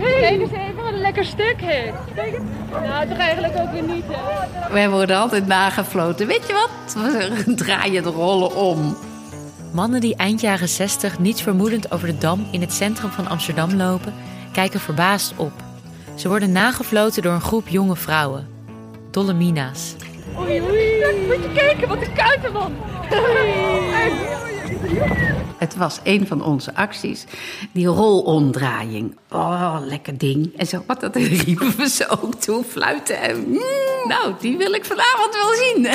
Kijk eens even wat een lekker stuk heeft. Nou, toch eigenlijk ook weer niet, hè? Wij worden altijd nagefloten. Weet je wat? We draaien de rollen om. Mannen die eind jaren 60 niets vermoedend over de dam in het centrum van Amsterdam lopen, kijken verbaasd op. Ze worden nagefloten door een groep jonge vrouwen. Dolle Mina's. Oei, oei. Moet je kijken, wat een kuitenman. Het was een van onze acties. Die rolomdraaiing. Oh, lekker ding. En zo, wat dat riepen we ze ook toe, fluiten. En, mm, nou, die wil ik vanavond wel zien.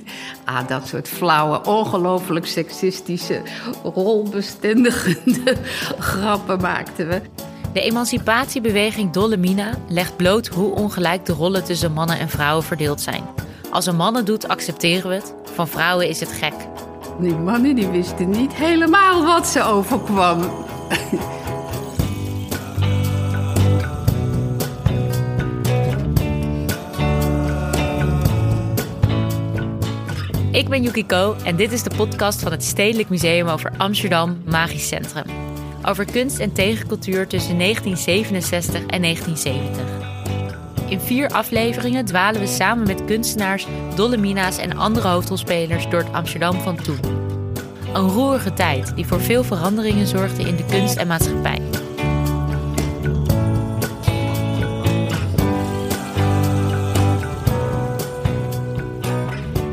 ah, dat soort flauwe, ongelooflijk seksistische, rolbestendigende grappen maakten we. De emancipatiebeweging Dolle Mina legt bloot hoe ongelijk de rollen tussen mannen en vrouwen verdeeld zijn. Als een mannen doet, accepteren we het. Van vrouwen is het gek. Die mannen die wisten niet helemaal wat ze overkwam. Ik ben Yukiko en dit is de podcast van het Stedelijk Museum over Amsterdam Magisch Centrum. Over kunst en tegencultuur tussen 1967 en 1970. In vier afleveringen dwalen we samen met kunstenaars, dolle mina's en andere hoofdrolspelers door het Amsterdam van toen. Een roerige tijd die voor veel veranderingen zorgde in de kunst en maatschappij.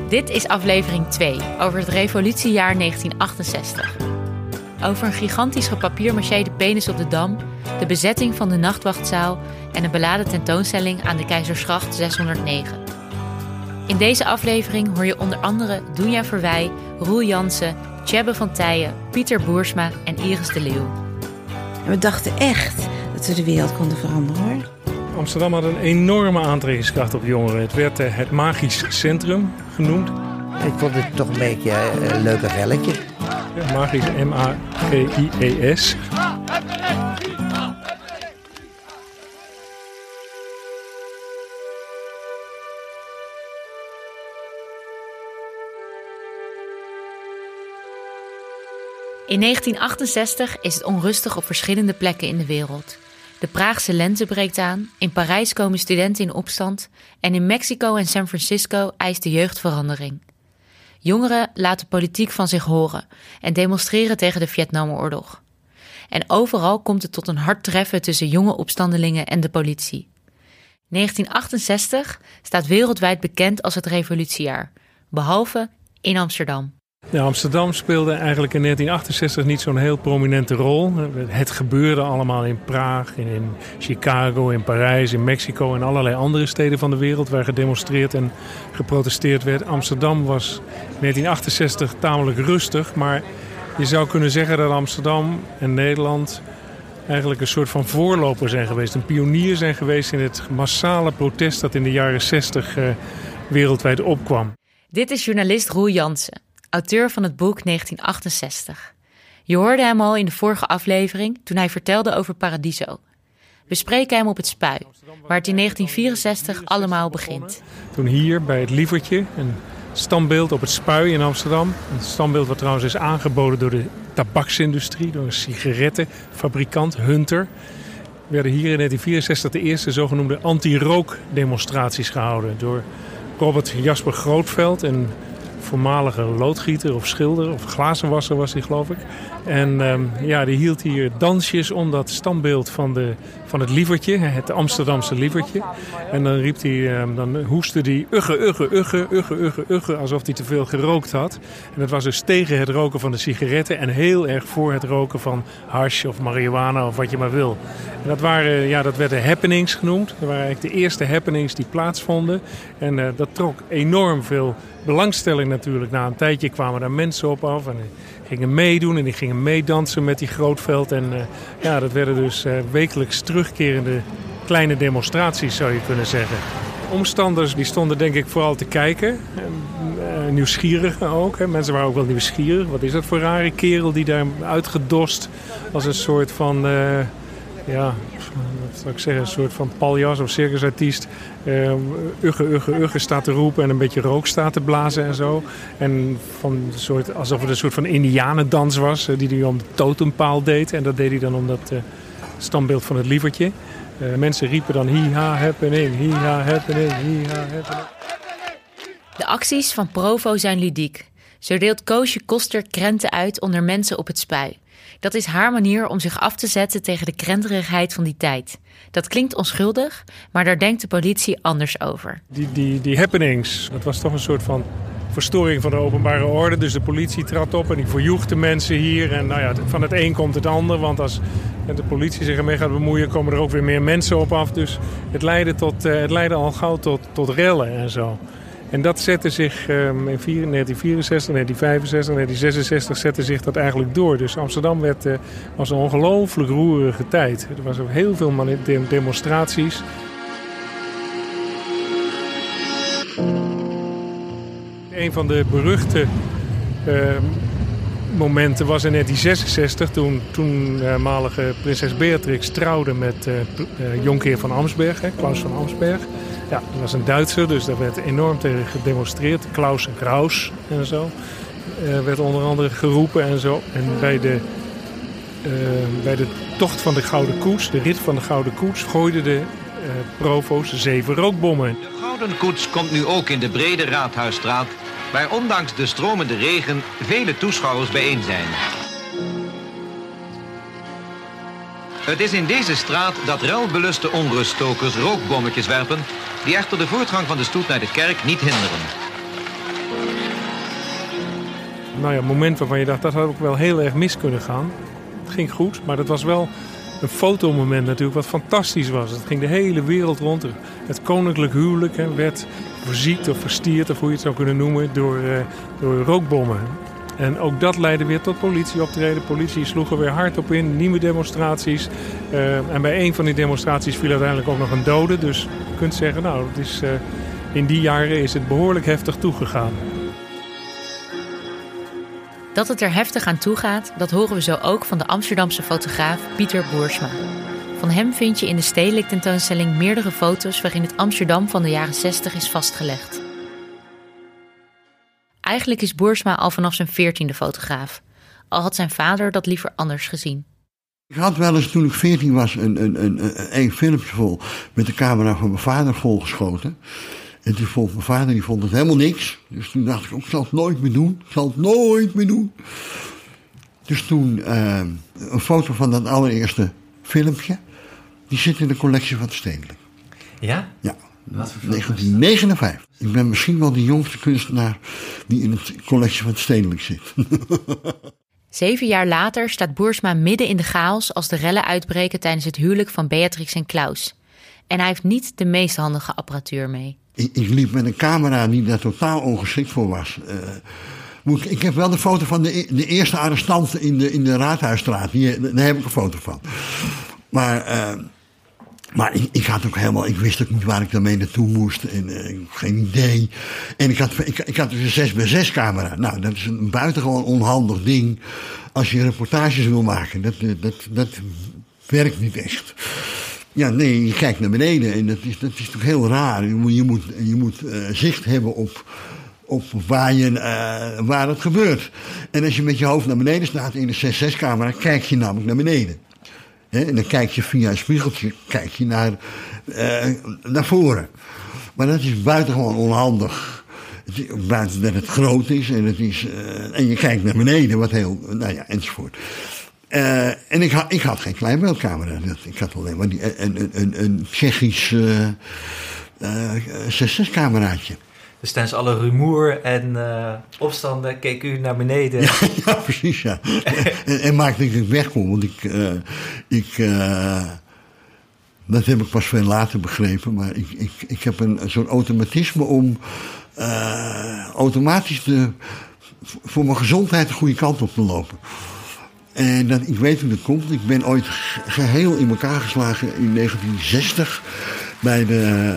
Dit is aflevering 2 over het revolutiejaar 1968. Over een gigantisch gepapiermacheerde penis op de Dam, de bezetting van de nachtwachtzaal en een beladen tentoonstelling aan de Keizersgracht 609. In deze aflevering hoor je onder andere Doenja Verwij, Roel Jansen, Tjebbe van Tijen, Pieter Boersma en Iris de Leeuw. En we dachten echt dat we de wereld konden veranderen hoor. Amsterdam had een enorme aantrekkingskracht op jongeren. Het werd eh, het magisch centrum genoemd. Ik vond het toch een beetje eh, een leuke gelletje. Ja, Magisch, M-A-G-I-E-S. In 1968 is het onrustig op verschillende plekken in de wereld. De Praagse lente breekt aan, in Parijs komen studenten in opstand en in Mexico en San Francisco eist de jeugd verandering. Jongeren laten politiek van zich horen en demonstreren tegen de Vietnamoorlog. En overal komt het tot een hard treffen tussen jonge opstandelingen en de politie. 1968 staat wereldwijd bekend als het revolutiejaar, behalve in Amsterdam. Amsterdam speelde eigenlijk in 1968 niet zo'n heel prominente rol. Het gebeurde allemaal in Praag, in, Chicago, in Parijs, in Mexico en allerlei andere steden van de wereld waar gedemonstreerd en geprotesteerd werd. Amsterdam was in 1968 tamelijk rustig, maar je zou kunnen zeggen dat Amsterdam en Nederland eigenlijk een soort van voorloper zijn geweest. Een pionier zijn geweest in het massale protest dat in de jaren 60 eh, wereldwijd opkwam. Dit is journalist Roel Jansen auteur van het boek 1968. Je hoorde hem al in de vorige aflevering toen hij vertelde over Paradiso. We spreken hem op het Spui, waar het in 1964 allemaal begint. Toen hier bij het Lievertje, een standbeeld op het Spui in Amsterdam. Een standbeeld wat trouwens is aangeboden door de tabaksindustrie, door een sigarettenfabrikant Hunter. Werden hier in 1964 de eerste zogenoemde anti-rookdemonstraties gehouden door Robert Jasper Grootveld en voormalige loodgieter of schilder of glazenwasser was hij geloof ik. En ehm, ja, die hield hier dansjes om dat standbeeld van, de, van het lievertje, het Amsterdamse lievertje. En dan riep hij, ehm, dan hoestte hij ugge, ugge, ugge, ugge, ugge, ugge, alsof hij te veel gerookt had. En dat was dus tegen het roken van de sigaretten en heel erg voor het roken van hash of marihuana of wat je maar wil. En dat, waren, ja, dat werden happenings genoemd. Dat waren eigenlijk de eerste happenings die plaatsvonden. En uh, dat trok enorm veel belangstelling natuurlijk. Na een tijdje kwamen daar mensen op af gingen meedoen en die gingen meedansen met die grootveld. En uh, ja, dat werden dus uh, wekelijks terugkerende kleine demonstraties zou je kunnen zeggen. Omstanders die stonden denk ik vooral te kijken. Uh, nieuwsgierigen ook. Hè. Mensen waren ook wel nieuwsgierig. Wat is dat voor rare kerel die daar uitgedost als een soort van ja, wat zou ik zeggen, een soort van paljas of circusartiest. Uh, ugge, ugge, ugge staat te roepen en een beetje rook staat te blazen en zo. En van een soort, alsof het een soort van indianendans was, uh, die hij om de totempaal deed. En dat deed hij dan om dat uh, standbeeld van het lievertje. Uh, mensen riepen dan hi-ha happening, hi-ha happening, hi-ha happening. De acties van Provo zijn ludiek. Zo deelt Koosje Koster krenten uit onder mensen op het spui. Dat is haar manier om zich af te zetten tegen de krenterigheid van die tijd. Dat klinkt onschuldig, maar daar denkt de politie anders over. Die, die, die happenings, dat was toch een soort van verstoring van de openbare orde. Dus de politie trad op en die verjoeg de mensen hier. En nou ja, van het een komt het ander. Want als de politie zich ermee gaat bemoeien, komen er ook weer meer mensen op af. Dus het leidde, tot, eh, het leidde al gauw tot, tot rellen en zo. En dat zette zich um, in 1964, 1965, 1966 zette zich dat eigenlijk door. Dus Amsterdam werd, was een ongelooflijk roerige tijd. Er was ook heel veel demonstraties. Een van de beruchte uh, momenten was in 1966 toen toenmalige prinses Beatrix trouwde met uh, jonkheer van Amsberg, Klaus van Amsberg. Ja, dat was een Duitser, dus daar werd enorm tegen gedemonstreerd. Klaus en Kraus en zo. Uh, werd onder andere geroepen en zo. En bij de, uh, bij de tocht van de Gouden Koets, de rit van de Gouden Koets, gooiden de uh, provo's zeven rookbommen. De Gouden Koets komt nu ook in de brede Raadhuisstraat, waar ondanks de stromende regen vele toeschouwers bijeen zijn. Het is in deze straat dat relbeluste onruststokers rookbommetjes werpen... die echter de voortgang van de stoet naar de kerk niet hinderen. Nou ja, moment waarvan je dacht dat had ook wel heel erg mis kunnen gaan. Het ging goed, maar dat was wel een fotomoment natuurlijk wat fantastisch was. Het ging de hele wereld rond. Het koninklijk huwelijk werd verziekt of verstierd, of hoe je het zou kunnen noemen, door, uh, door rookbommen. En ook dat leidde weer tot politieoptreden. Politie sloeg er weer hard op in, nieuwe demonstraties. Uh, en bij een van die demonstraties viel uiteindelijk ook nog een dode. Dus je kunt zeggen, nou, het is, uh, in die jaren is het behoorlijk heftig toegegaan. Dat het er heftig aan toe gaat, dat horen we zo ook van de Amsterdamse fotograaf Pieter Boersma. Van hem vind je in de stedelijk tentoonstelling meerdere foto's waarin het Amsterdam van de jaren 60 is vastgelegd. Eigenlijk is Boersma al vanaf zijn veertiende fotograaf. Al had zijn vader dat liever anders gezien. Ik had wel eens toen ik veertien was een, een, een, een filmpje vol met de camera van mijn vader volgeschoten. En toen vond mijn vader die vond het helemaal niks. Dus toen dacht ik, ik zal het nooit meer doen. Ik zal het nooit meer doen. Dus toen uh, een foto van dat allereerste filmpje. Die zit in de collectie van het Stedelijk. Ja? Ja. 1959. Ik ben misschien wel de jongste kunstenaar die in het collectie van het Stedelijk zit. Zeven jaar later staat Boersma midden in de chaos als de rellen uitbreken tijdens het huwelijk van Beatrix en Klaus. En hij heeft niet de meest handige apparatuur mee. Ik, ik liep met een camera die daar totaal ongeschikt voor was. Uh, ik heb wel de foto van de, de eerste arrestant in de, in de Raadhuisstraat. Die, daar heb ik een foto van. Maar... Uh, maar ik, ik, had ook helemaal, ik wist ook niet waar ik daarmee naartoe moest. En uh, geen idee. En ik had, ik, ik had dus een 6 bij 6 camera. Nou, dat is een buitengewoon onhandig ding als je reportages wil maken. Dat, dat, dat werkt niet echt. Ja, nee, je kijkt naar beneden en dat is, dat is toch heel raar. Je moet, je moet, je moet uh, zicht hebben op, op waar, je, waar het gebeurt. En als je met je hoofd naar beneden staat in de 6-6 camera, kijk je namelijk naar beneden. En dan kijk je via een spiegeltje kijk je naar, uh, naar voren. Maar dat is buitengewoon onhandig. Buiten dat het groot is en, het is, en je kijkt naar beneden, wat heel, nou ja, enzovoort. Uh, en ik ik had geen kleinbeeldcamera. Ik had alleen maar een, een, Tsjechisch uh, uh, 6-6-cameraatje. Dus tijdens alle rumoer en uh, opstanden keek u naar beneden. Ja, precies, ja. en, en maakte ik het wegkom, want ik... Uh, ik uh, dat heb ik pas veel later begrepen, maar ik, ik, ik heb een, soort automatisme om automatisch de, voor mijn gezondheid de goede kant op te lopen. En dat, ik weet hoe dat komt. Ik ben ooit geheel in elkaar geslagen in 1960 bij de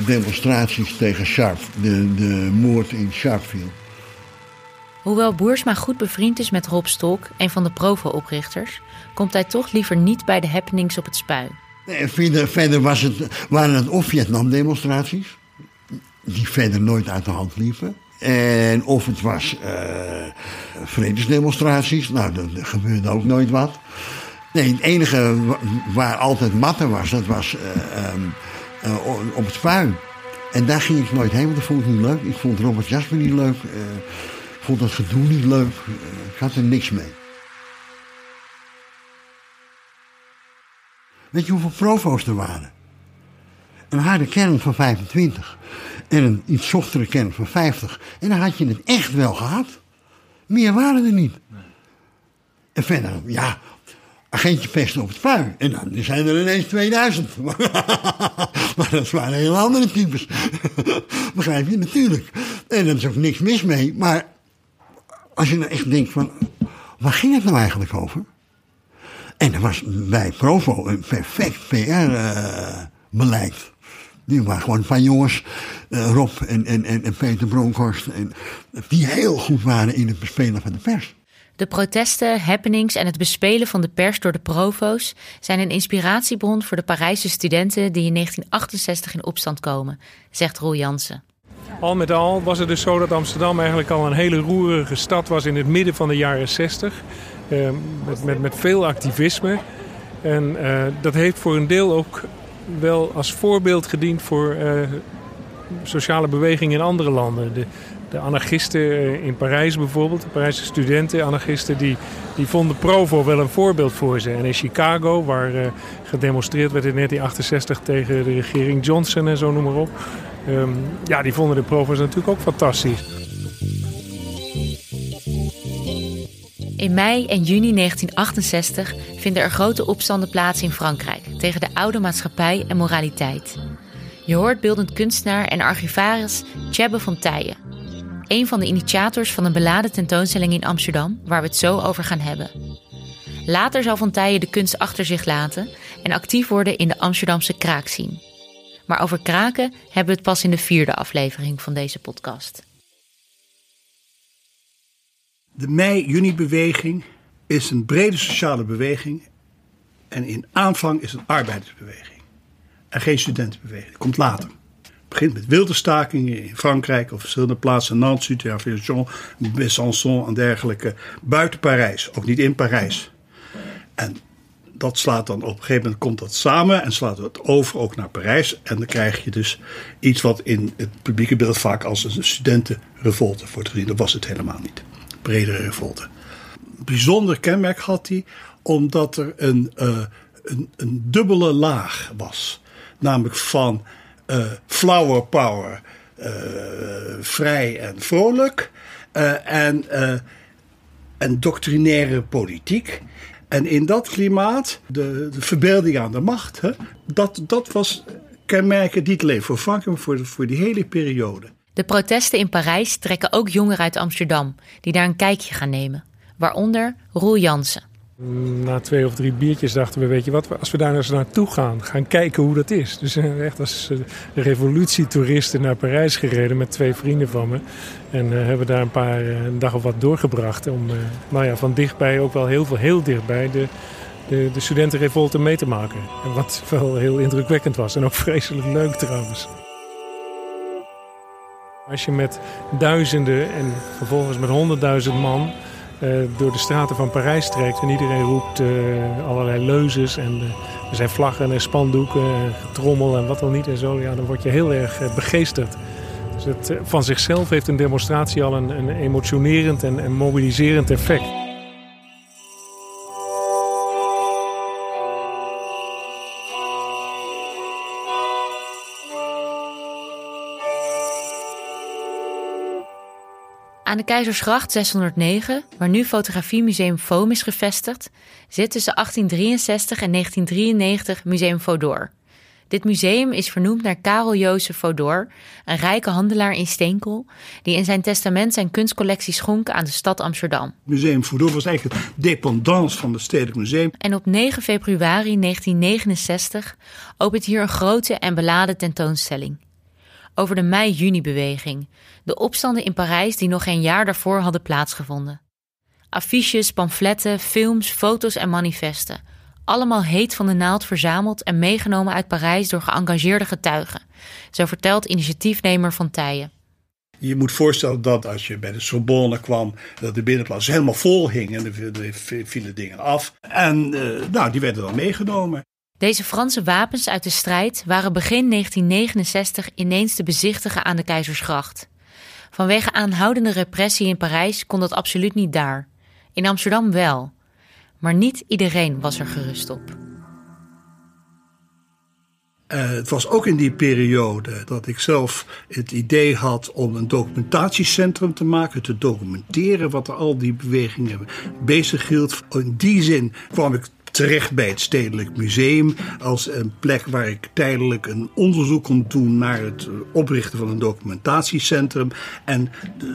uh, demonstraties tegen Sharp, de, de moord in Sharpeville. Hoewel Boersma goed bevriend is met Rob Stolk, een van de Provo-oprichters, komt hij toch liever niet bij de happenings op het spui. Nee, verder, verder was het, waren het of Vietnam-demonstraties, die verder nooit uit de hand liepen. En of het was uh, vredesdemonstraties, nou, er gebeurde ook nooit wat. Nee, het enige wa- waar altijd matte was, dat was eh, ehm, eh, op het spui. En daar ging ik nooit heen, want dat vond ik niet leuk. Ik vond Robert Jasper niet leuk. eh, ik vond dat gedoe niet leuk. ik had er niks mee. Weet je hoeveel provo's er waren? Een harde kern van 25 en een iets zachtere kern van 50. En dan had je het echt wel gehad. Meer waren er niet. En verder, ja, agentje pesten op het spui. En dan zijn er ineens 2000. maar dat waren heel andere types. Begrijp je? Natuurlijk. En er is ook niks mis mee. Maar als je nou echt denkt van, waar ging het nou eigenlijk over? En er was bij Provo een perfect PR-beleid. Die waren gewoon paar jongens, eh, Rob en, en, en, en Peter Bronkhorst, en, die heel goed waren in het bespelen van de pers. De protesten, happenings en het bespelen van de pers door de provo's zijn een inspiratiebron voor de Parijse studenten die in 1968 in opstand komen, zegt Roel Jansen. Al met al was het dus zo dat Amsterdam eigenlijk al een hele roerige stad was in het midden van de jaren 60. eh, met, met, met veel activisme. En eh, dat heeft voor een deel ook wel als voorbeeld gediend voor eh, sociale bewegingen in andere landen. De, de anarchisten eh, in Parijs bijvoorbeeld, de Parijse studenten, anarchisten, die, die vonden Provo wel een voorbeeld voor ze. En in Chicago, waar eh, gedemonstreerd werd in 1968 tegen de regering Johnson en zo noem maar op. ehm, ja, die vonden de Provo's natuurlijk ook fantastisch. In mei en juni 1968 vinden er grote opstanden plaats in Frankrijk tegen de oude maatschappij en moraliteit. Je hoort beeldend kunstenaar en archivaris Tjebbe van Tijen. Een van de initiators van een beladen tentoonstelling in Amsterdam, waar we het zo over gaan hebben. Later zal Van de kunst achter zich laten en actief worden in de Amsterdamse kraakscene. Maar over kraken hebben we het pas in de vierde aflevering van deze podcast. De mei-juni-beweging is een brede sociale beweging. En in aanvang is een arbeidersbeweging. En geen studentenbeweging. Dat komt later. Begint met wilde stakingen in Frankrijk of verschillende plaatsen. Nantes, Utrecht, Besançon en dergelijke. Buiten Parijs, ook niet in Parijs. En dat slaat dan op een gegeven moment komt dat samen en slaat het over ook naar Parijs. En dan krijg je dus iets wat in het publieke beeld vaak als een studentenrevolte wordt gezien. Dat was het helemaal niet. Bredere revolte. Bijzonder kenmerk had hij omdat er een, eh, een, een dubbele laag was. Namelijk van flower power, eh, vrij en vrolijk. eh, en, eh, en doctrinaire politiek. En in dat klimaat, de, de verbeelding aan de macht, hè, dat, dat was kenmerken niet alleen voor Frankrijk, maar voor, voor die hele periode. De protesten in Parijs trekken ook jongeren uit Amsterdam die daar een kijkje gaan nemen. Waaronder Roel Jansen. Na twee of drie biertjes dachten we, weet je wat, als we daar eens naartoe gaan, gaan kijken hoe dat is. Dus eh, echt als eh, revolutietoeristen naar Parijs gereden met twee vrienden van me. En eh, hebben daar een paar een dag of wat doorgebracht om, nou ja, van dichtbij ook wel heel veel, heel dichtbij de, de, de studentenrevolte mee te maken. En wat wel heel indrukwekkend was en ook vreselijk leuk trouwens. Als je met duizenden en vervolgens met honderdduizend man door de straten van Parijs trekt en iedereen roept eh, allerlei leuzes en eh, er zijn vlaggen en spandoeken en getrommel en wat dan niet en zo, ja, dan word je heel erg eh, begeesterd. Dus het, eh, van zichzelf heeft een demonstratie al een, een emotionerend en, en mobiliserend effect. Aan de Keizersgracht 609, waar nu Fotografiemuseum Foam is gevestigd, zit tussen 1863 en 1993 Museum Fodor. Dit museum is vernoemd naar Karel Jozef Fodor, een rijke handelaar in steenkool, die in zijn testament zijn kunstcollectie schonk aan de stad Amsterdam. Museum Fodor was eigenlijk het dependance van het Stedelijk Museum. En op 9 februari 1969 opent hier een grote en beladen tentoonstelling. Over de mei-juni-beweging, de opstanden in Parijs die nog geen jaar daarvoor hadden plaatsgevonden. Affiches, pamfletten, films, foto's en manifesten. Allemaal heet van de naald verzameld en meegenomen uit Parijs door geëngageerde getuigen. Zo vertelt initiatiefnemer Van Tijen. Je moet voorstellen dat als je bij de Sorbonne kwam, dat de binnenplaats helemaal vol hing en er vielen dingen af. En uh, nou, die werden dan meegenomen. Deze Franse wapens uit de strijd waren begin 1969 ineens te bezichtigen aan de Keizersgracht. Vanwege aanhoudende repressie in Parijs kon dat absoluut niet daar. In Amsterdam wel. Maar niet iedereen was er gerust op. Uh, het was ook in die periode dat ik zelf het idee had om een documentatiecentrum te maken, te documenteren wat er al die bewegingen bezig hield. In die zin kwam ik terecht bij het Stedelijk Museum als een plek waar ik tijdelijk een onderzoek kon doen naar het oprichten van een documentatiecentrum. En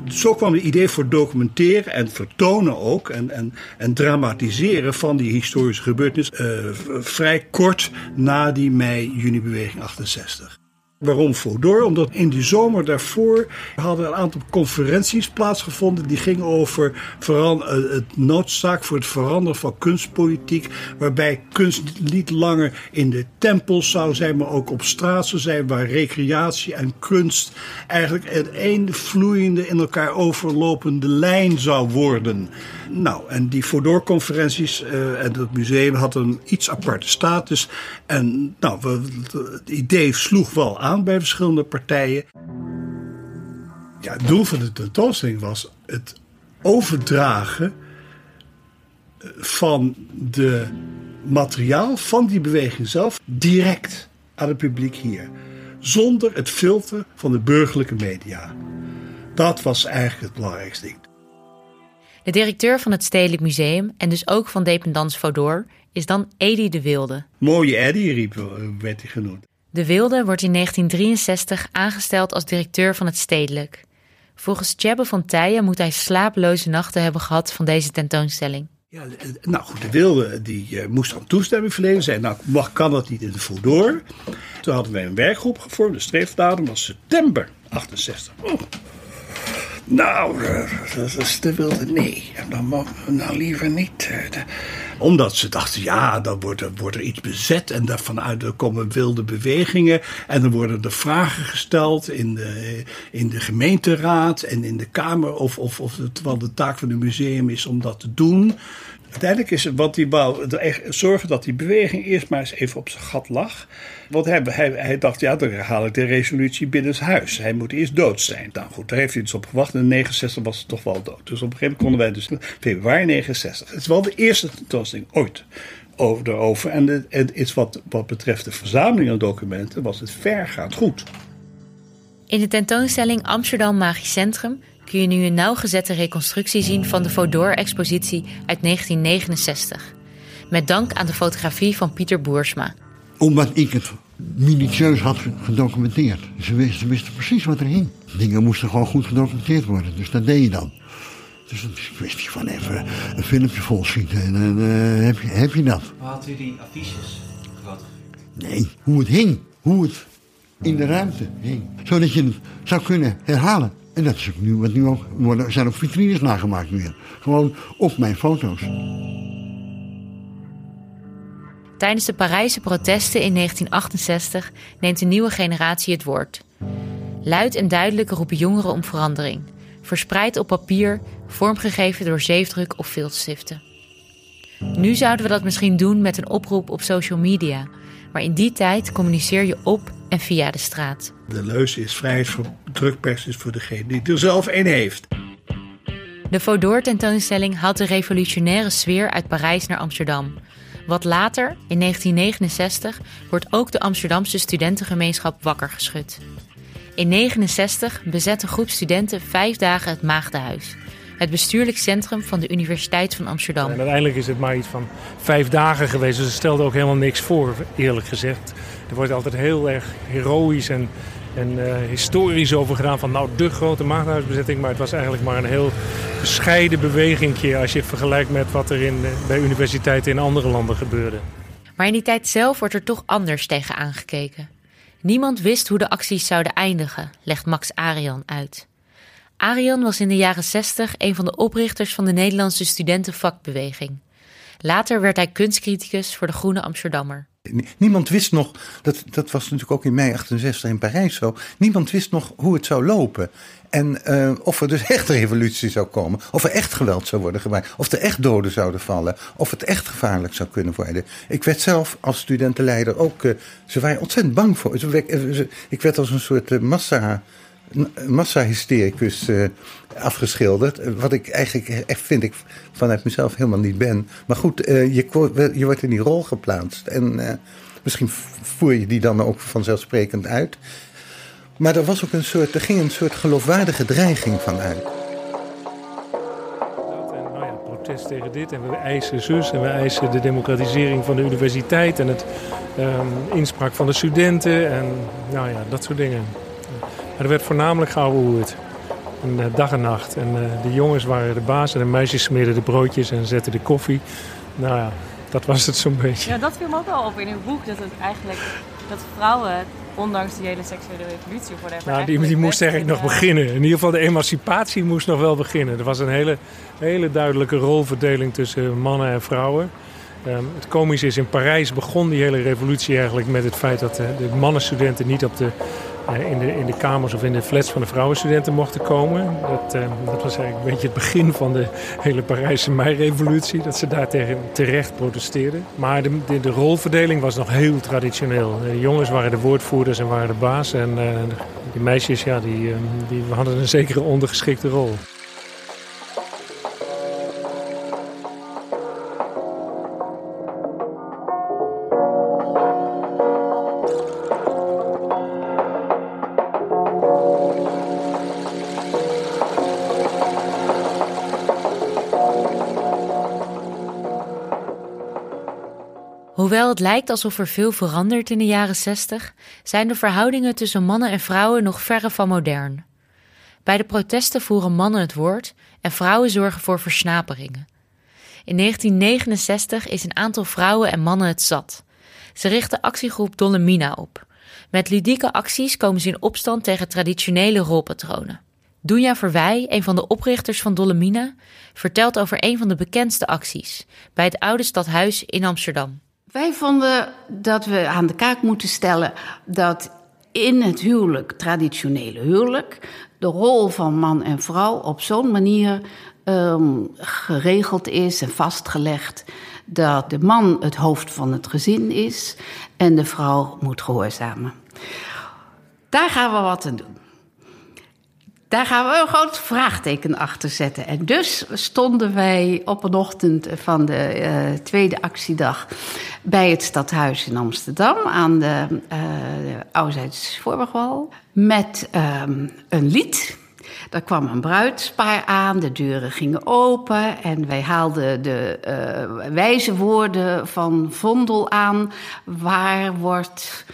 zo kwam het idee voor documenteren en vertonen ook en, en, en dramatiseren van die historische gebeurtenis uh, vrij kort na die mei-juni-beweging 68. Waarom Fodor? Omdat in die zomer daarvoor hadden een aantal conferenties plaatsgevonden. Die gingen over eh, het noodzaak voor het veranderen van kunstpolitiek. Waarbij kunst niet langer in de tempels zou zijn, maar ook op straat zou zijn. Waar recreatie en kunst eigenlijk een één vloeiende in elkaar overlopende lijn zou worden. Nou, en die Fodor-conferenties uh, en het museum had een iets aparte status. En nou, het idee sloeg wel aan bij verschillende partijen. Ja, het doel van de tentoonstelling was het overdragen eh, van de materiaal van die beweging zelf direct aan het publiek hier. Zonder het filter van de burgerlijke media. Dat was eigenlijk het belangrijkste ding. De directeur van het Stedelijk Museum en dus ook van Dependance Fodor is dan Edi de Wilde. Mooie Eddie riep, werd hij genoemd. De Wilde wordt in 1963 aangesteld als directeur van het Stedelijk. Volgens Tjebbe van Tijen moet hij slaaploze nachten hebben gehad van deze tentoonstelling. Ja, nou goed, de Wilde die uh, moest dan toestemming verlenen. Zei, nou mag, kan dat niet in de Fodor. Toen hadden wij een werkgroep gevormd. De streefdatum was september 68. Oh. Nou, dat is wilde. Nee, dan we nou liever niet. Eh, omdat ze dachten, ja, dan wordt er, wordt er iets bezet en vanuit er komen wilde bewegingen. En dan worden er vragen gesteld in de, in de gemeenteraad en in de Kamer. Of, of, of het wel de taak van het museum is om dat te doen. Uiteindelijk is wat hij wou zorgen dat die beweging eerst maar eens even op zijn gat lag. Want hij, hij, hij dacht, ja, dan haal ik de resolutie binnen het huis. Hij moet eerst dood zijn. Nou goed, daar heeft hij dus op gewacht. En in 69 was het toch wel dood. Dus op een gegeven moment konden wij dus februari 69. Het is wel de eerste tentoonstelling ooit over, erover. En het is wat, wat betreft de verzameling aan documenten, was het vergaand goed. In de tentoonstelling Amsterdam Magisch Centrum kun je nu een nauwgezette reconstructie zien van de Fodor-expositie uit 1969. Met dank aan de fotografie van Pieter Boersma. Omdat ik het minutieus had gedocumenteerd. Ze wisten, wisten precies wat er hing. Dingen moesten gewoon goed gedocumenteerd worden, dus dat deed je dan. Dus het is een kwestie van even een filmpje volschieten en dan uh, heb, je, heb je dat. Waar had u die affiches gefotografeerd? Nee, hoe het hing. Hoe het in de ruimte hing. Zodat je het zou kunnen herhalen. En dat is nu, wat nu ook, worden, zijn ook vitrines nagemaakt weer. Gewoon op mijn foto's. Tijdens de Parijse protesten in 1968 neemt een nieuwe generatie het woord. Luid en duidelijk roepen jongeren om verandering. Verspreid op papier, vormgegeven door zeefdruk of viltstiften. Nu zouden we dat misschien doen met een oproep op social media, maar in die tijd communiceer je op en via de straat. De leus is vrijheid voor drukpers is voor degene die er zelf een heeft. De Fodor-tentoonstelling haalt de revolutionaire sfeer uit Parijs naar Amsterdam. Wat later, in 1969, wordt ook de Amsterdamse studentengemeenschap wakker geschud. In 1969 bezet een groep studenten vijf dagen het Maagdenhuis het bestuurlijk centrum van de Universiteit van Amsterdam. En uiteindelijk is het maar iets van vijf dagen geweest, dus het stelde ook helemaal niks voor, eerlijk gezegd. Er wordt altijd heel erg heroïs en, en uh, historisch over gedaan van nou de grote maagdenhuisbezetting. Maar het was eigenlijk maar een heel bescheiden bewegingje als je het vergelijkt met wat er in, bij universiteiten in andere landen gebeurde. Maar in die tijd zelf wordt er toch anders tegen aangekeken. Niemand wist hoe de acties zouden eindigen, legt Max Arian uit. Arian was in de jaren 60 een van de oprichters van de Nederlandse studentenvakbeweging. Later werd hij kunstcriticus voor de Groene Amsterdammer. Niemand wist nog, dat, dat was natuurlijk ook in mei 68 in Parijs zo. Niemand wist nog hoe het zou lopen. En uh, of er dus echt revolutie zou komen. Of er echt geweld zou worden gebruikt. Of er echt doden zouden vallen. Of het echt gevaarlijk zou kunnen worden. Ik werd zelf als studentenleider ook. Uh, ze waren ontzettend bang voor. Ik werd als een soort uh, massa. Massahystericus uh, afgeschilderd. Wat ik eigenlijk echt vind ik vanuit mezelf helemaal niet ben. Maar goed, je, je wordt in die rol geplaatst. En misschien voer je die dan ook vanzelfsprekend uit. Maar er, was ook een soort, er ging een soort geloofwaardige dreiging van uit. Nou protest tegen dit en we eisen zus en we eisen de democratisering van de universiteit en het um, inspraak van de studenten en nou ja, dat soort dingen. Er werd voornamelijk gehouden En, dag en nacht. En uh, de jongens waren de baas en de meisjes smeerden de broodjes en zetten de koffie. Nou ja, dat was het zo'n beetje. Ja, dat viel me ook wel op in uw boek. Dat het eigenlijk dat vrouwen ondanks die hele seksuele revolutie voor de Nou, die, die moest eigenlijk nog beginnen. In ieder geval de emancipatie moest nog wel beginnen. Er was een hele, hele duidelijke rolverdeling tussen mannen en vrouwen. Um, het komische is, in Parijs begon die hele revolutie eigenlijk met het feit dat de, de mannenstudenten niet op de in, de, in de kamers of in de flats van de vrouwenstudenten mochten komen. Dat, uh, dat was eigenlijk een beetje het begin van de hele Parijse meirevolutie. Dat ze daar tegen terecht protesteerden. Maar de, de, de, rolverdeling was nog heel traditioneel. De jongens waren de woordvoerders en waren de baas. En die meisjes ja, die, die hadden een zekere ondergeschikte rol. Hoewel het lijkt alsof er veel verandert in de jaren 60, zijn de verhoudingen tussen mannen en vrouwen nog verre van modern. Bij de protesten voeren mannen het woord en vrouwen zorgen voor versnaperingen. In 1969 is een aantal vrouwen en mannen het zat. Ze richten actiegroep Dolomina op. Met ludieke acties komen ze in opstand tegen traditionele rolpatronen. Doenja Verwij, een van de oprichters van Dolomina, vertelt over een van de bekendste acties bij het oude stadhuis in Amsterdam. Wij vonden dat we aan de kaak moeten stellen dat in het huwelijk, traditionele huwelijk, de rol van man en vrouw op zo'n manier um, geregeld is en vastgelegd dat de man het hoofd van het gezin is en de vrouw moet gehoorzamen. Daar gaan we wat aan doen. Daar gaan we een groot vraagteken achter zetten. En dus stonden wij op een ochtend van de uh, tweede actiedag bij het stadhuis in Amsterdam aan de uh, Oudheids Voorburgwal met um, een lied. Er kwam een bruidspaar aan, de deuren gingen open en wij haalden de uh, wijze woorden van Vondel aan. Waar wordt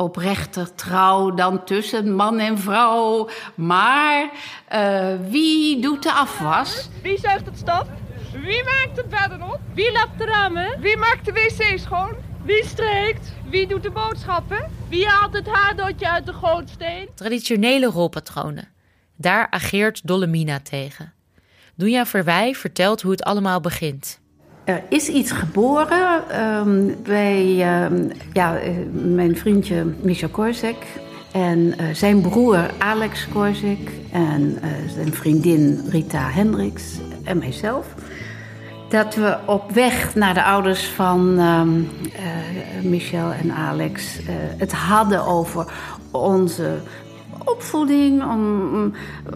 oprechter trouw dan tussen man en vrouw. Maar uh, wie doet de afwas? Wie zuigt het staf? Wie maakt het bedden op? Wie lapt de ramen? Wie maakt de wc schoon? Wie streekt? Wie doet de boodschappen? Wie haalt het haardootje uit de gootsteen? Traditionele rolpatronen. Daar ageert Dolomina tegen. Doenja Verwij vertelt hoe het allemaal begint. Er is iets geboren um, bij um, ja, mijn vriendje Michel Korzek en uh, zijn broer Alex Korzek en uh, zijn vriendin Rita Hendricks en mijzelf. Dat we op weg naar de ouders van uh, Michel en Alex het hadden over onze opvoeding.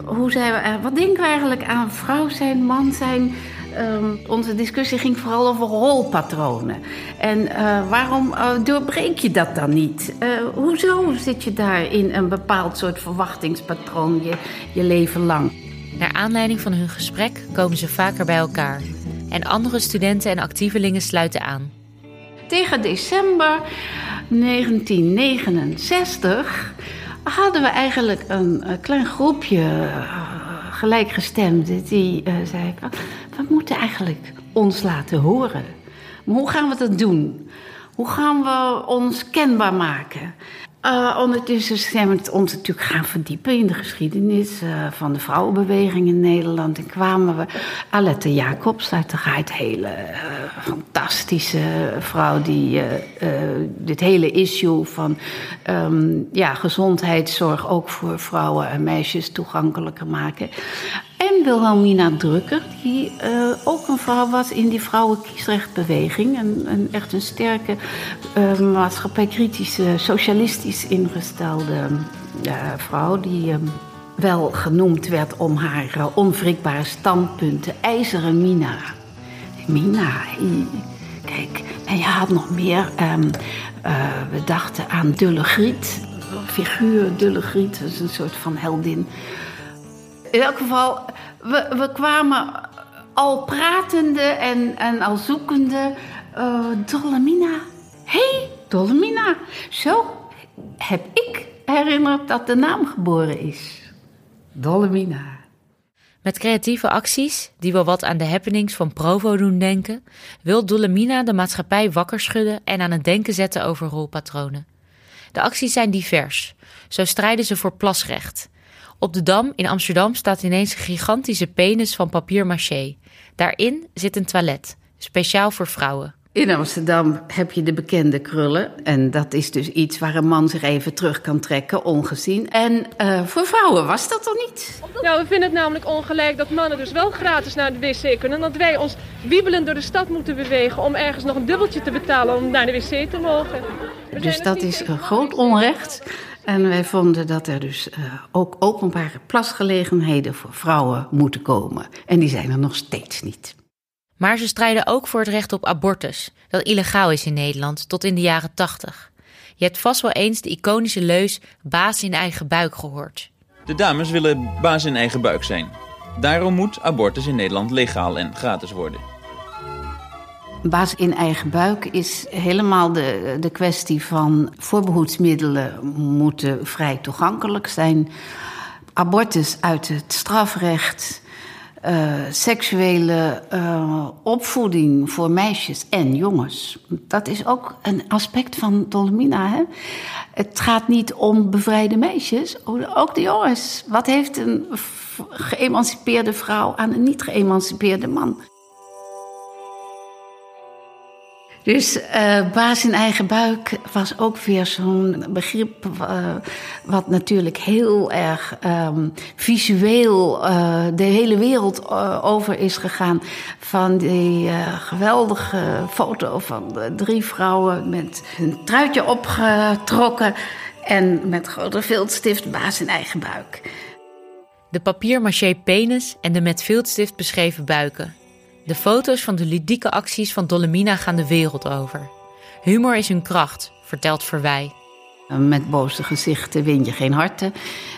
Hoe zijn we, wat denken we eigenlijk aan vrouw zijn, man zijn? Um, onze discussie ging vooral over rolpatronen. En uh, waarom uh, doorbreek je dat dan niet? Uh, hoezo zit je daar in een bepaald soort verwachtingspatroon je, je leven lang? Naar aanleiding van hun gesprek komen ze vaker bij elkaar. En andere studenten en actievelingen sluiten aan. Tegen december 1969 hadden we eigenlijk een, klein groepje gelijkgestemden die zei we moeten eigenlijk ons laten horen. Maar hoe gaan we dat doen? Hoe gaan we ons kenbaar maken? Ondertussen zijn we ons natuurlijk gaan verdiepen in de geschiedenis uh, van de vrouwenbeweging in Nederland. En kwamen we Alette Jacobs, uiteraard hele uh, fantastische vrouw die dit hele issue van um, ja, gezondheidszorg ook voor vrouwen en meisjes toegankelijker maken. En Wilhelmina Drukker, die uh, ook een vrouw was in die vrouwenkiesrechtbeweging. En, en echt een sterke, uh, maatschappijkritische, socialistisch ingestelde uh, vrouw. Die ehm, wel genoemd werd om haar onwrikbare standpunten. IJzeren Mina. Mina, kijk. En je had nog meer. Um, we dachten aan Dulle Griet. Figuur Dulle Griet, is een soort van heldin. In elk geval, we, we kwamen al pratende en, en al zoekende. Uh, Dolomina. Hé, hey, Dolomina. Zo heb ik herinnerd dat de naam geboren is. Dolomina. Met creatieve acties, die wel wat aan de happenings van Provo doen denken, wil Dolomina de maatschappij wakker schudden en aan het denken zetten over rolpatronen. De acties zijn divers. Zo strijden ze voor plasrecht, op de Dam in Amsterdam staat ineens een gigantische penis van papier-maché. Daarin zit een toilet, speciaal voor vrouwen. In Amsterdam heb je de bekende krullen. En dat is dus iets waar een man zich even terug kan trekken, ongezien. En uh, voor vrouwen was dat dan niet? Nou, we vinden het namelijk ongelijk dat mannen dus wel gratis naar de wc kunnen. En dat wij ons wiebelend door de stad moeten bewegen om ergens nog een dubbeltje te betalen om naar de wc te mogen. dus dat is een groot onrecht. En wij vonden dat er dus uh, ook openbare plasgelegenheden voor vrouwen moeten komen. En die zijn er nog steeds niet. Maar ze strijden ook voor het recht op abortus, dat illegaal is in Nederland tot in de jaren 80. Je hebt vast wel eens de iconische leus baas in eigen buik gehoord. De dames willen baas in eigen buik zijn. Daarom moet abortus in Nederland legaal en gratis worden. Baas in eigen buik is helemaal de, de kwestie van voorbehoedsmiddelen moeten vrij toegankelijk zijn. Abortus uit het strafrecht. Uh, seksuele uh, opvoeding voor meisjes en jongens. Dat is ook een aspect van Dolomina. Hè? Het gaat niet om bevrijde meisjes, ook de jongens. Wat heeft een geëmancipeerde vrouw aan een niet geëmancipeerde man? Dus uh, baas in eigen buik was ook weer zo'n begrip uh, wat natuurlijk heel erg um, visueel uh, de hele wereld over is gegaan. Van die geweldige foto van drie vrouwen met een truitje opgetrokken en met grote viltstift baas in eigen buik. De papier-maché penis en de met viltstift beschreven buiken. De foto's van de ludieke acties van Dolomina gaan de wereld over. Humor is hun kracht, vertelt Verwij. Met boze gezichten win je geen harten.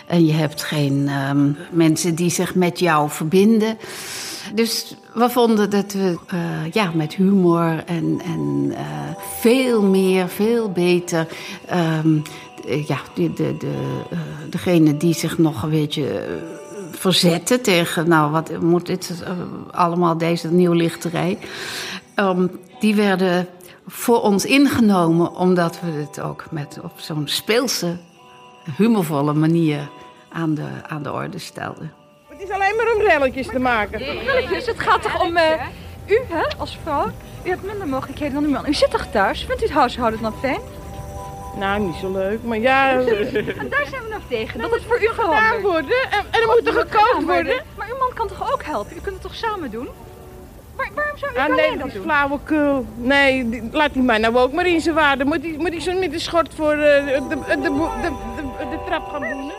En je hebt geen um, mensen die zich met jou verbinden. Dus we vonden dat we uh, ja, met humor en, en uh, veel meer, veel beter. Um, ja, de, de, de, uh, degene die zich nog een beetje verzetten tegen, nou, wat moet dit uh, allemaal, deze nieuwlichterij. Um, die werden voor ons ingenomen, omdat we het ook met op zo'n speelse, humorvolle manier aan de, aan de orde stelden. Het is alleen maar om relletjes te maken. Relletjes, het gaat toch om uh, u, hè, als vrouw? U hebt minder mogelijkheden dan uw man. U zit toch thuis? Vindt u het huishouden dan fijn? Nou, niet zo leuk, maar ja... en daar zijn we nog tegen, dat het voor u gedaan worden. En, en er moet er gekookt worden. Maar uw man kan toch ook helpen? U kunt het toch samen doen? Maar waarom zou u ah, alleen nee, dat is doen? flauwekul. Nee, die, laat die mij nou ook maar in zijn waarde. Moet hij moet zo met de schort voor uh, de, de, de, de, trap gaan doen?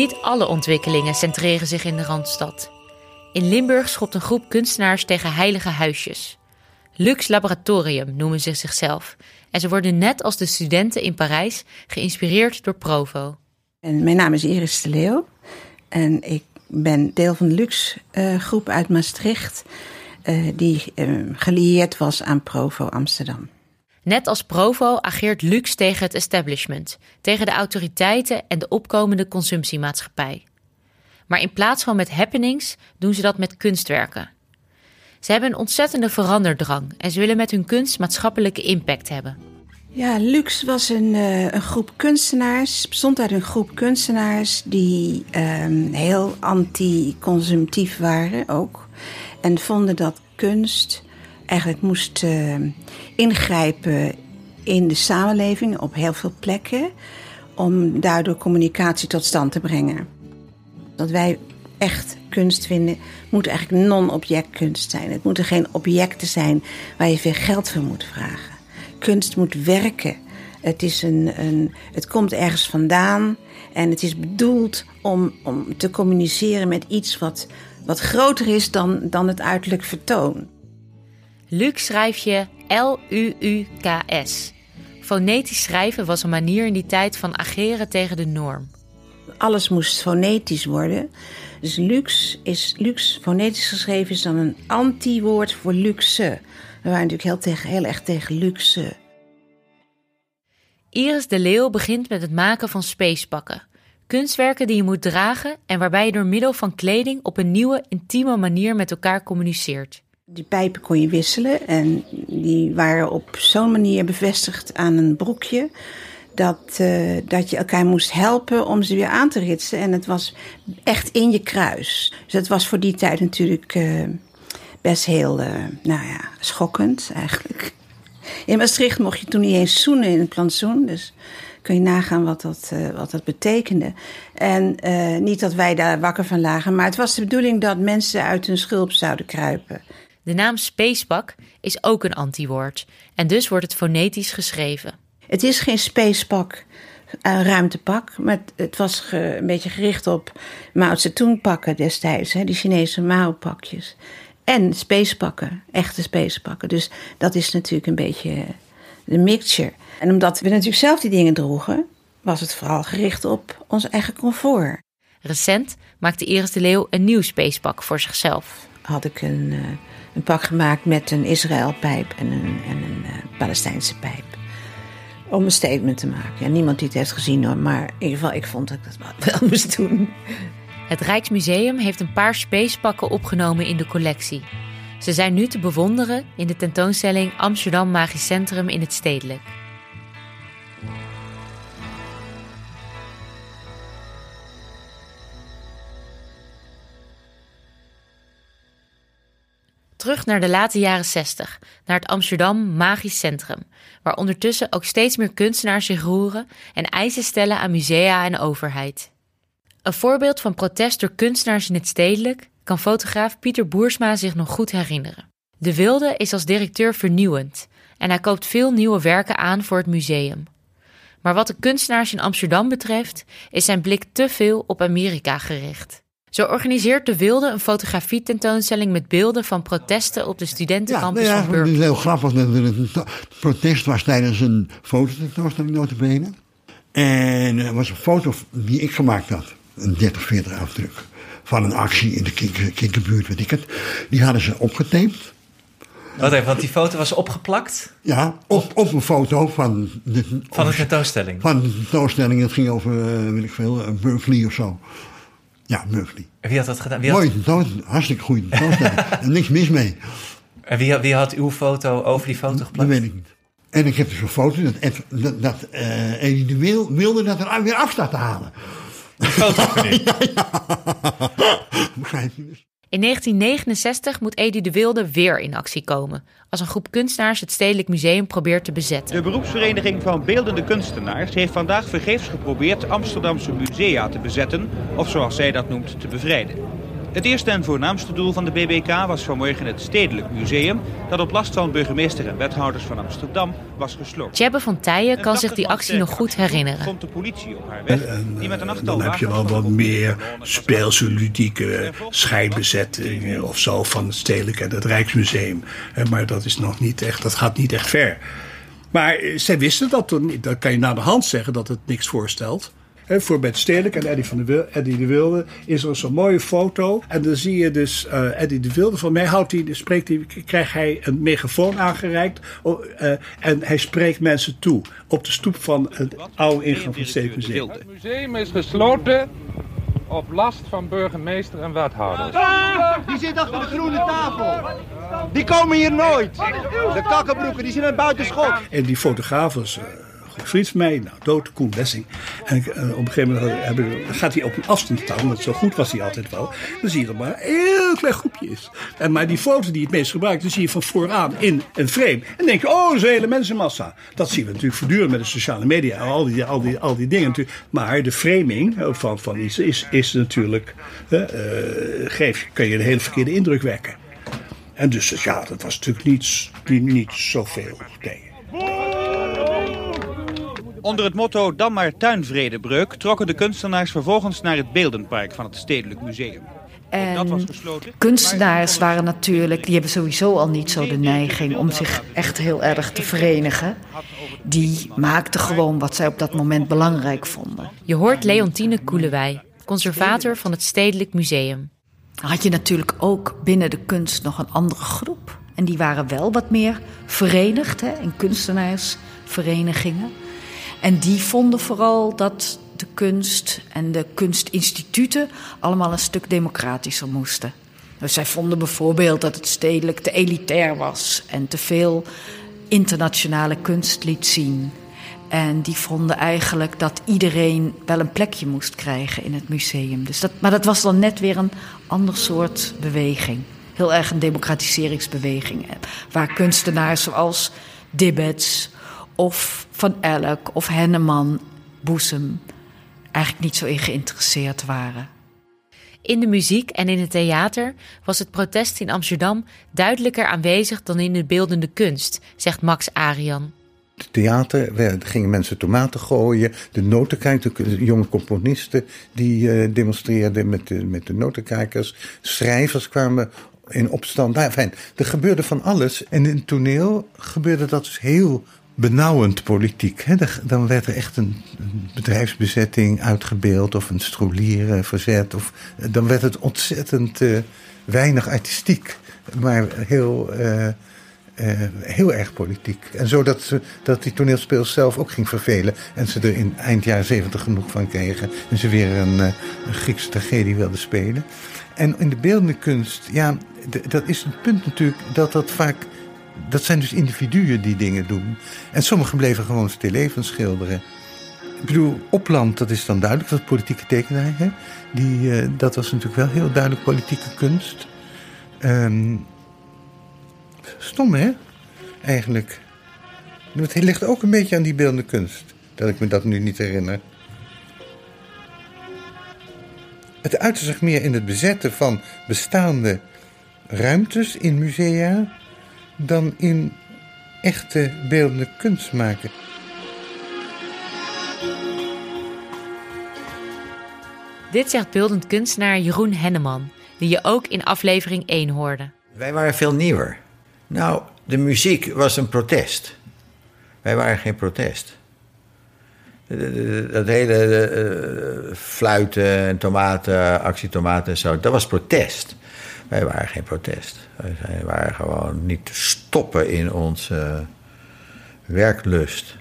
Niet alle ontwikkelingen centreren zich in de Randstad. In Limburg schopt een groep kunstenaars tegen heilige huisjes. Lux Laboratorium noemen ze zichzelf. En ze worden net als de studenten in Parijs geïnspireerd door Provo. En mijn naam is Iris de Leeuw. En ik ben deel van de Lux uh, groep uit Maastricht. Uh, die uh, gelieerd was aan Provo Amsterdam. Net als Provo ageert Lux tegen het establishment, tegen de autoriteiten en de opkomende consumptiemaatschappij. Maar in plaats van met happenings doen ze dat met kunstwerken. Ze hebben een ontzettende veranderdrang en ze willen met hun kunst maatschappelijke impact hebben. Ja, Lux was een, uh, een groep kunstenaars, bestond uit een groep kunstenaars die uh, heel anti-consumptief waren ook. En vonden dat kunst eigenlijk moest uh, ingrijpen in de samenleving op heel veel plekken. Om daardoor communicatie tot stand te brengen. Dat wij echt kunst vinden, moet eigenlijk non-object kunst zijn. Het moeten geen objecten zijn waar je veel geld voor moet vragen. Kunst moet werken. Het, is een, een, het komt ergens vandaan en het is bedoeld om, om te communiceren met iets wat, wat groter is dan, dan het uiterlijk vertoon. Lux schrijf je L-U-U-K-S. Fonetisch schrijven was een manier in die tijd van ageren tegen de norm. Alles moest fonetisch worden. Dus lux is lux fonetisch geschreven is dan een anti-woord voor luxe. We waren natuurlijk heel, tegen, heel erg tegen luxe. Iris de Leeuw begint met het maken van spacepakken. Kunstwerken die je moet dragen en waarbij je door middel van kleding op een nieuwe, intieme manier met elkaar communiceert. Die pijpen kon je wisselen en die waren op zo'n manier bevestigd aan een broekje dat, uh, dat je elkaar moest helpen om ze weer aan te ritsen. En het was echt in je kruis. Dus dat was voor die tijd natuurlijk uh, best heel, uh, nou ja, schokkend eigenlijk. In Maastricht mocht je toen niet eens zoenen in het plantsoen. Dus kun je nagaan wat dat, wat dat betekende. En niet dat wij daar wakker van lagen, maar het was de bedoeling dat mensen uit hun schulp zouden kruipen. De naam spacepak is ook een antiwoord. En dus wordt het fonetisch geschreven. Het is geen spacepak, een ruimtepak. Maar het was ge, een beetje gericht op Mao Zedong pakken destijds. Hè, die Chinese Mao-pakjes. En spacepakken, echte spacepakken. Dus dat is natuurlijk een beetje de mixture. En omdat we natuurlijk zelf die dingen droegen, was het vooral gericht op ons eigen comfort. Recent maakte Iris de Leeuw een nieuw spacepak voor zichzelf. Had ik een, uh, een pak gemaakt met een Israël-pijp en een, en een uh, Palestijnse pijp om een statement te maken. Ja, niemand die het heeft gezien hoor, maar in ieder geval, ik vond dat ik dat wel moest doen. Het Rijksmuseum heeft een paar spacepakken opgenomen in de collectie. Ze zijn nu te bewonderen in de tentoonstelling Amsterdam Magisch Centrum in het Stedelijk. Terug naar de late jaren 60, naar het Amsterdam Magisch Centrum, waar ondertussen ook steeds meer kunstenaars zich roeren en eisen stellen aan musea en overheid. Een voorbeeld van protest door kunstenaars in het stedelijk kan fotograaf Pieter Boersma zich nog goed herinneren. De Wilde is als directeur vernieuwend en hij koopt veel nieuwe werken aan voor het museum. Maar wat de kunstenaars in Amsterdam betreft, is zijn blik te veel op Amerika gericht. Zo organiseert De Wilde een fotografietentoonstelling met beelden van protesten op de studentencampus ja, van Burger. Het is heel grappig dat er een protest was tijdens een fototentoonstelling notabene. En er was een foto die ik gemaakt had, een 30, 40 afdruk, van een actie in de kinkerbuurt, weet ik het. Die hadden ze opgetaped. Wat even, want die foto was opgeplakt? Ja, op, op een foto van de, van de tentoonstelling. Van de tentoonstelling, het ging over, uh, weet ik veel, uh, Berkeley of zo. Ja. En wie had dat gedaan? Wie Mooi had... tentoonstelling, hartstikke tentoonstelling. en niks mis mee. En wie, wie had uw foto over die foto geplakt? Dat weet ik niet. En ik heb dus een foto dat, dat, dat uh, Wil wilde dat er weer af staat te halen. Die foto ja, ja. Begrijp je dus? In 1969 moet Edi de Wilde weer in actie komen, als een groep kunstenaars het Stedelijk Museum probeert te bezetten. De beroepsvereniging van beeldende kunstenaars heeft vandaag vergeefs geprobeerd Amsterdamse musea te bezetten, of zoals zij dat noemt, te bevrijden. Het eerste en voornaamste doel van de BBK was vanmorgen het Stedelijk Museum, dat op last van burgemeester en wethouders van Amsterdam was gesloten. Tjebbe van Tijen kan zich die actie nog goed herinneren. Komt de politie op haar weg, En, die met een dan heb je wel wat meer speelse, ludieke schijnbezettingen of zo van het Stedelijk en het Rijksmuseum. Maar dat, is nog niet echt, dat gaat niet echt ver. Maar eh, zij wisten dat, toen niet. dan kan je na de hand zeggen dat het niks voorstelt. Voor het Stedelijk en Eddie, van de Wil, Eddie de Wilde is er zo'n mooie foto. En dan zie je dus uh, Eddie de Wilde. Van mij houdt hij, spreekt hij, krijgt hij een megafoon aangereikt. Oh, uh, en hij spreekt mensen toe op de stoep van het oude ingang van het Museum. Het museum is gesloten op last van burgemeester en wethouders. Ah, die zit achter de groene tafel. Die komen hier nooit. De kakkenbroeken, die zijn buiten schot. En die fotograaf was een goed vriend van mij, nou, dood, Koen Lessing. En uh, op een gegeven moment gaat hij op een afstand staan, want zo goed was hij altijd wel. Dan zie je dat maar een heel klein groepje is. En maar die foto die het meest gebruikt, dan zie je van vooraan in een frame. En denk je, oh, zo'n hele mensenmassa. Dat zien we natuurlijk voortdurend met de sociale media, al die, al die, al die dingen natuurlijk. Maar de framing van, van iets is, is natuurlijk, uh, geef, kun je een hele verkeerde indruk wekken. En dus ja, dat was natuurlijk niet, niet, niet zoveel. Nee. Onder het motto Dan maar tuinvredebreuk trokken de kunstenaars vervolgens naar het Beeldenpark van het Stedelijk Museum. En dat was gesloten, kunstenaars waren natuurlijk, die hebben sowieso al niet zo de neiging om zich echt heel erg te verenigen. Die maakten gewoon wat zij op dat moment belangrijk vonden. Je hoort Leontine Koelewij, conservator van het Stedelijk Museum. Had je natuurlijk ook binnen de kunst nog een andere groep. En die waren wel wat meer verenigd hè, in kunstenaarsverenigingen. En die vonden vooral dat de kunst en de kunstinstituten allemaal een stuk democratischer moesten. Dus zij vonden bijvoorbeeld dat het stedelijk te elitair was en te veel internationale kunst liet zien. En die vonden eigenlijk dat iedereen wel een plekje moest krijgen in het museum. Dus dat, maar dat was dan net weer een ander soort beweging. Heel erg een democratiseringsbeweging. Waar kunstenaars zoals Dibbets of Van Elk of Henneman, Boezem... eigenlijk niet zo in geïnteresseerd waren. In de muziek en in het theater was het protest in Amsterdam duidelijker aanwezig dan in de beeldende kunst, zegt Max Arian theater gingen mensen tomaten gooien. De notenkijkers, de jonge componisten die uh, demonstreerden met de, met de notenkijkers. Schrijvers kwamen in opstand. Nou, fijn, er gebeurde van alles. En in het toneel gebeurde dat dus heel benauwend politiek. Hè? Dan werd er echt een bedrijfsbezetting uitgebeeld of een strolieren verzet. Of, dan werd het ontzettend uh, weinig artistiek, maar heel... Uh, uh, heel erg politiek. En zodat ze, dat die toneelspelers zelf ook ging vervelen. En ze er in eind jaren zeventig genoeg van kregen. En ze weer een, Griekse tragedie wilden spelen. En in de beeldende kunst, ja, dat is een punt natuurlijk dat dat vaak. Dat zijn dus individuen die dingen doen. En sommigen bleven gewoon stil leven schilderen. Ik bedoel, Opland, dat is dan duidelijk, dat politieke tekenaar. Die, uh, dat was natuurlijk wel heel duidelijk politieke kunst. Um, Stom, hè? Eigenlijk. Het ligt ook een beetje aan die beeldende kunst. Dat ik me dat nu niet herinner. Het uitte zich meer in het bezetten van bestaande ruimtes in musea dan in echte beeldende kunst maken. Dit zegt beeldend kunstenaar Jeroen Henneman, die je ook in aflevering 1 hoorde. Wij waren veel nieuwer. Nou, de muziek was een protest. Wij waren geen protest. Dat hele uh, fluiten en tomaten, actietomaten en zo, dat was protest. Wij waren geen protest. Wij waren gewoon niet te stoppen in onze werklust.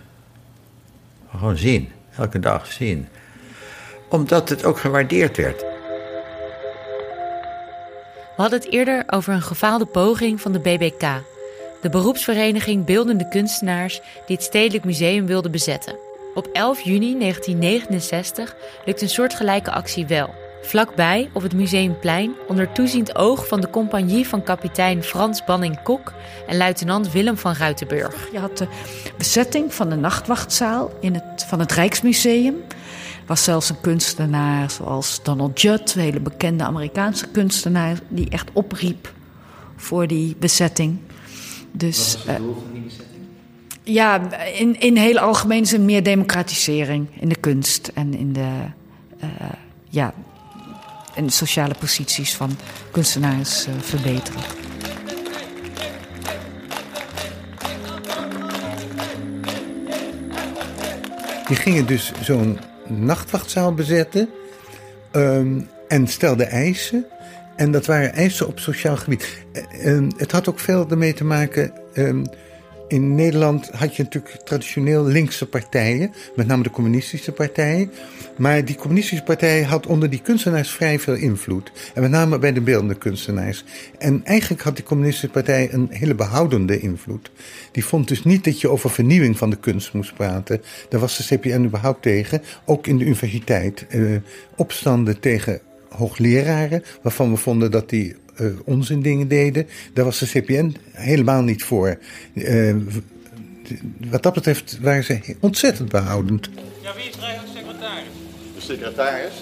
Gewoon zien, elke dag zien. Omdat het ook gewaardeerd werd. We hadden het eerder over een gefaalde poging van de BBK, de beroepsvereniging Beeldende Kunstenaars die het Stedelijk Museum wilde bezetten. Op 11 juni 1969 lukt een soortgelijke actie wel. Vlakbij, op het Museumplein, onder toeziend oog van de compagnie van kapitein Frans Banning-Kok en luitenant Willem van Ruitenburg. Je had de bezetting van de nachtwachtzaal in het, van het Rijksmuseum was zelfs een kunstenaar zoals Donald Judd, een hele bekende Amerikaanse kunstenaar, die echt opriep voor die bezetting. Dus, Wat was het doel van die bezetting? Ja, in, in heel algemeen is meer democratisering in de kunst en in de, uh, ja, in de sociale posities van kunstenaars uh, verbeteren. Die gingen dus zo'n nachtwachtzaal bezette ehm, en stelde eisen. En dat waren eisen op sociaal gebied. En het had ook veel ermee te maken. ehm, in Nederland had je natuurlijk traditioneel linkse partijen, met name de communistische partijen. Maar die communistische partij had onder die kunstenaars vrij veel invloed. En met name bij de beeldende kunstenaars. En eigenlijk had die communistische partij een hele behoudende invloed. Die vond dus niet dat je over vernieuwing van de kunst moest praten. Daar was de CPN überhaupt tegen. Ook in de universiteit. Eh, opstanden tegen hoogleraren, waarvan we vonden dat die eh, onzin dingen deden. Daar was de CPN helemaal niet voor. Eh, wat dat betreft waren ze ontzettend behoudend. Ja, wie is eigenlijk secretaris? De secretaris.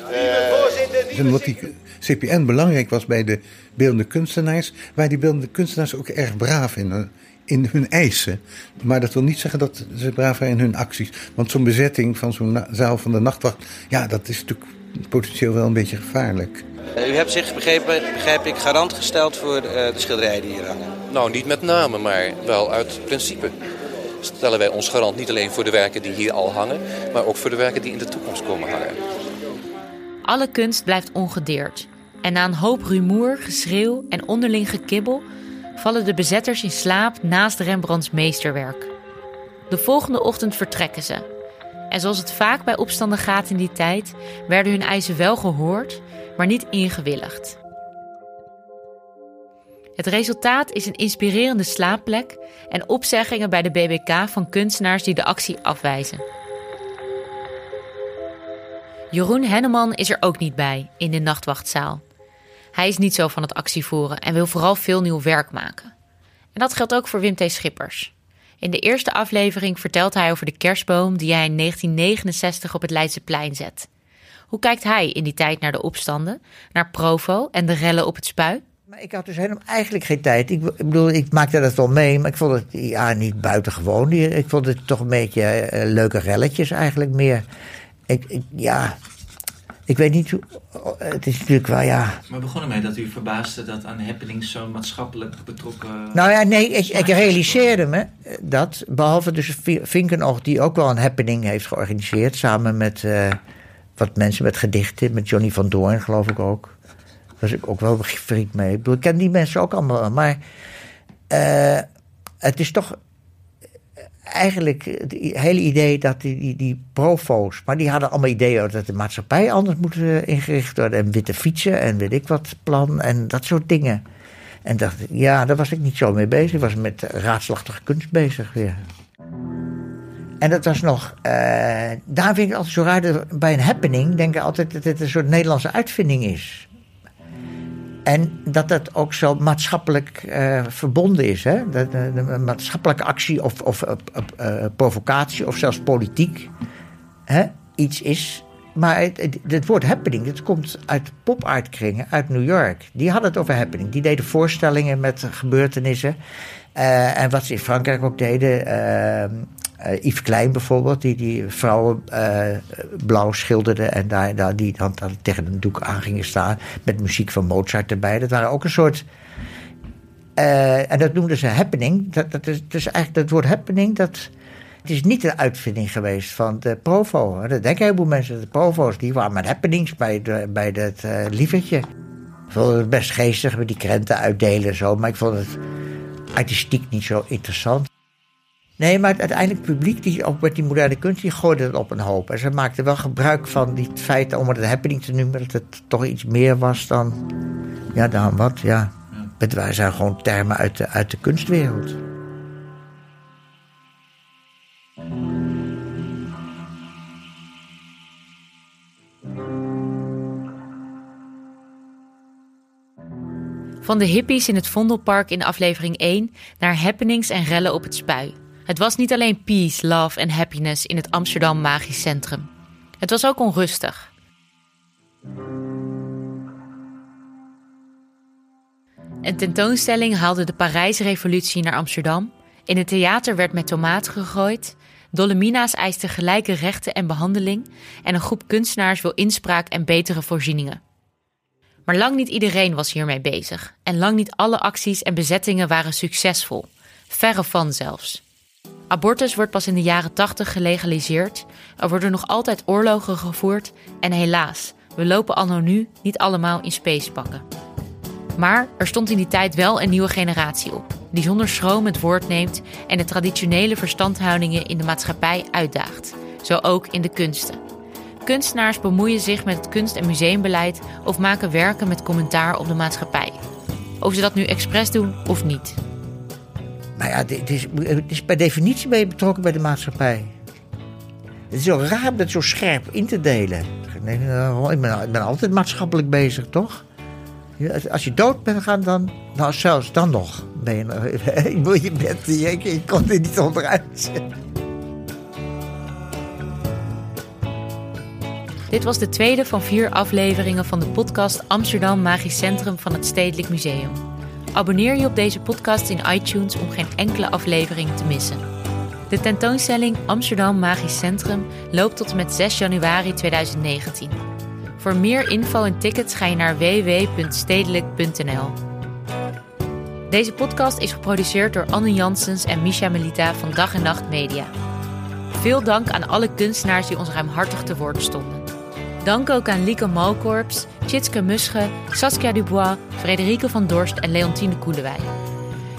En wat die CPN belangrijk was bij de beeldende kunstenaars, waren die beeldende kunstenaars ook erg braaf in, eh, in hun eisen. Maar dat wil niet zeggen dat ze braaf waren in hun acties. Want zo'n bezetting van zo'n zaal van de nachtwacht, ja, dat is natuurlijk potentieel wel een beetje gevaarlijk. U hebt zich, begrepen, begrijp ik, garant gesteld voor eh, de schilderijen die hier hangen. Nou, niet met name, maar wel uit principe. Stellen wij ons garant niet alleen voor de werken die hier al hangen, maar ook voor de werken die in de toekomst komen hangen. Alle kunst blijft ongedeerd. En na een hoop rumoer, geschreeuw en onderling gekibbel vallen de bezetters in slaap naast Rembrandts meesterwerk. De volgende ochtend vertrekken ze. En zoals het vaak bij opstanden gaat in die tijd, werden hun eisen wel gehoord, maar niet ingewilligd. Het resultaat is een inspirerende slaapplek en opzeggingen bij de BBK van kunstenaars die de actie afwijzen. Jeroen Henneman is er ook niet bij in de nachtwachtzaal. Hij is niet zo van het actievoeren en wil vooral veel nieuw werk maken. En dat geldt ook voor Wim T. Schippers. In de eerste aflevering vertelt hij over de kerstboom die hij in 1969 op het Leidseplein zet. Hoe kijkt hij in die tijd naar de opstanden, naar Provo en de rellen op het spui? Maar ik had dus helemaal eigenlijk geen tijd. Ik, ik bedoel, ik maakte dat wel mee, maar ik vond het ja, niet buitengewoon. Ik vond het toch een beetje eh, leuke relletjes eigenlijk meer. Ik, ik- ja, ik weet niet hoe... Het is natuurlijk wel, ja... Maar begon ermee dat u verbaasde dat aan happenings zo'n maatschappelijk betrokken... Nou ja, nee, ik, ik realiseerde me dat, behalve dus Vi- Vinkenoog, die ook wel een happening heeft georganiseerd, samen met eh, wat mensen met gedichten, met Johnny van Doorn geloof ik ook. Daar was ik ook wel vriend mee. Ik bedoel, ik ken die mensen ook allemaal, maar eh, het is toch eigenlijk het hele idee dat die, die, die provo's, maar die hadden allemaal ideeën dat de maatschappij anders moet eh, ingericht worden en witte fietsen en weet ik wat plan en dat soort dingen. En dacht ja, daar was ik niet zo mee bezig. Ik was met raadslachtige kunst bezig weer. En dat was nog, eh, daar vind ik altijd zo raar, bij een happening denk ik altijd dat het een soort Nederlandse uitvinding is. En dat dat ook zo maatschappelijk eh, verbonden is. Hè? Dat, eh, de, de maatschappelijke actie of, of eh, eh, provocatie of zelfs politiek hè, iets is. Maar het, het, het woord happening, dat komt uit pop-artkringen uit New York. Die hadden het over happening. Die deden voorstellingen met gebeurtenissen. Eh, en wat ze in Frankrijk ook deden. eh, Yves Klein bijvoorbeeld, die die vrouwen eh, blauw schilderde en daar, daar, die dan, tegen een doek aan gingen staan. Met muziek van Mozart erbij. Dat waren ook een soort. en dat noemden ze happening. Dat, dat is, dus eigenlijk dat woord happening, dat. Het is niet een uitvinding geweest van de Provo. Dat denken een heleboel mensen. De Provo's die waren met happenings bij, bij dat eh lievertje. Ik vond het best geestig met die krenten uitdelen en zo. Maar ik vond het artistiek niet zo interessant. Nee, maar het uiteindelijk publiek, die, ook met die moderne kunst, die gooide het op een hoop. En ze maakten wel gebruik van die feit om het een happening te noemen, dat het toch iets meer was dan, ja, dan wat, ja. Het waren zijn gewoon termen uit de, uit de kunstwereld. Van de hippies in het Vondelpark in aflevering 1 naar happenings en rellen op het spui. Het was niet alleen peace, love en happiness in het Amsterdam Magisch Centrum. Het was ook onrustig. Een tentoonstelling haalde de Parijsrevolutie naar Amsterdam. In het theater werd met tomaten gegooid. Dolomina's eisten gelijke rechten en behandeling. En een groep kunstenaars wil inspraak en betere voorzieningen. Maar lang niet iedereen was hiermee bezig. En lang niet alle acties en bezettingen waren succesvol. Verre van zelfs. Abortus wordt pas in de jaren 80 gelegaliseerd. Er worden nog altijd oorlogen gevoerd. En helaas, we lopen anno nu niet allemaal in spacepakken. Maar er stond in die tijd wel een nieuwe generatie op, die zonder schroom het woord neemt en de traditionele verstandhoudingen in de maatschappij uitdaagt. Zo ook in de kunsten. Kunstenaars bemoeien zich met het kunst- en museumbeleid of maken werken met commentaar op de maatschappij. Of ze dat nu expres doen of niet. Nou ja, het is, het per definitie ben je betrokken bij de maatschappij. Het is zo raar om dat zo scherp in te delen. Ik ben, altijd maatschappelijk bezig, toch? Als je dood bent gaan, dan, nou zelfs dan nog ben je, je, je, je komt er niet onderuit. Dit was de tweede van vier afleveringen van de podcast Amsterdam Magisch Centrum van het Stedelijk Museum. Abonneer je op deze podcast in iTunes om geen enkele aflevering te missen. De tentoonstelling Amsterdam Magisch Centrum loopt tot en met 6 januari 2019. Voor meer info en tickets ga je naar www.stedelijk.nl. Deze podcast is geproduceerd door Anne Janssens en Misha Melita van Dag en Nacht Media. Veel dank aan alle kunstenaars die ons ruimhartig te woord stonden. Dank ook aan Lieke Malkorps, Tjitske Musche, Saskia Dubois, Frederike van Dorst en Leontine Koelewij.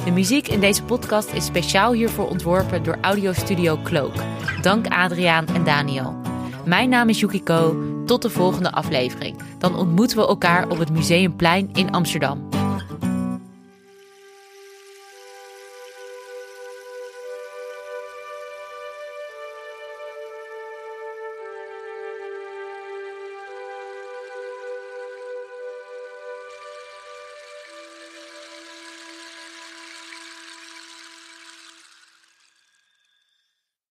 De muziek in deze podcast is speciaal hiervoor ontworpen door Audiostudio Cloak. Dank Adriaan en Daniel. Mijn naam is Yukiko. Tot de volgende aflevering. Dan ontmoeten we elkaar op het Museumplein in Amsterdam.